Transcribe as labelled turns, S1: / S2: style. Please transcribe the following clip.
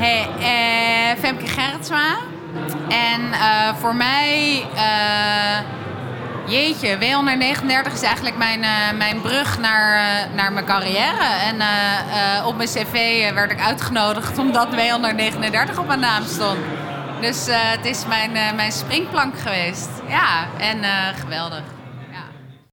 S1: Hey, eh, Femke Gerritsma. En eh, voor mij, eh, jeetje, W139 is eigenlijk mijn, eh, mijn brug naar, eh, naar mijn carrière. En op mijn cv werd ik uitgenodigd omdat W139 op mijn naam stond. Dus het is mijn, mijn springplank geweest. Ja, en geweldig.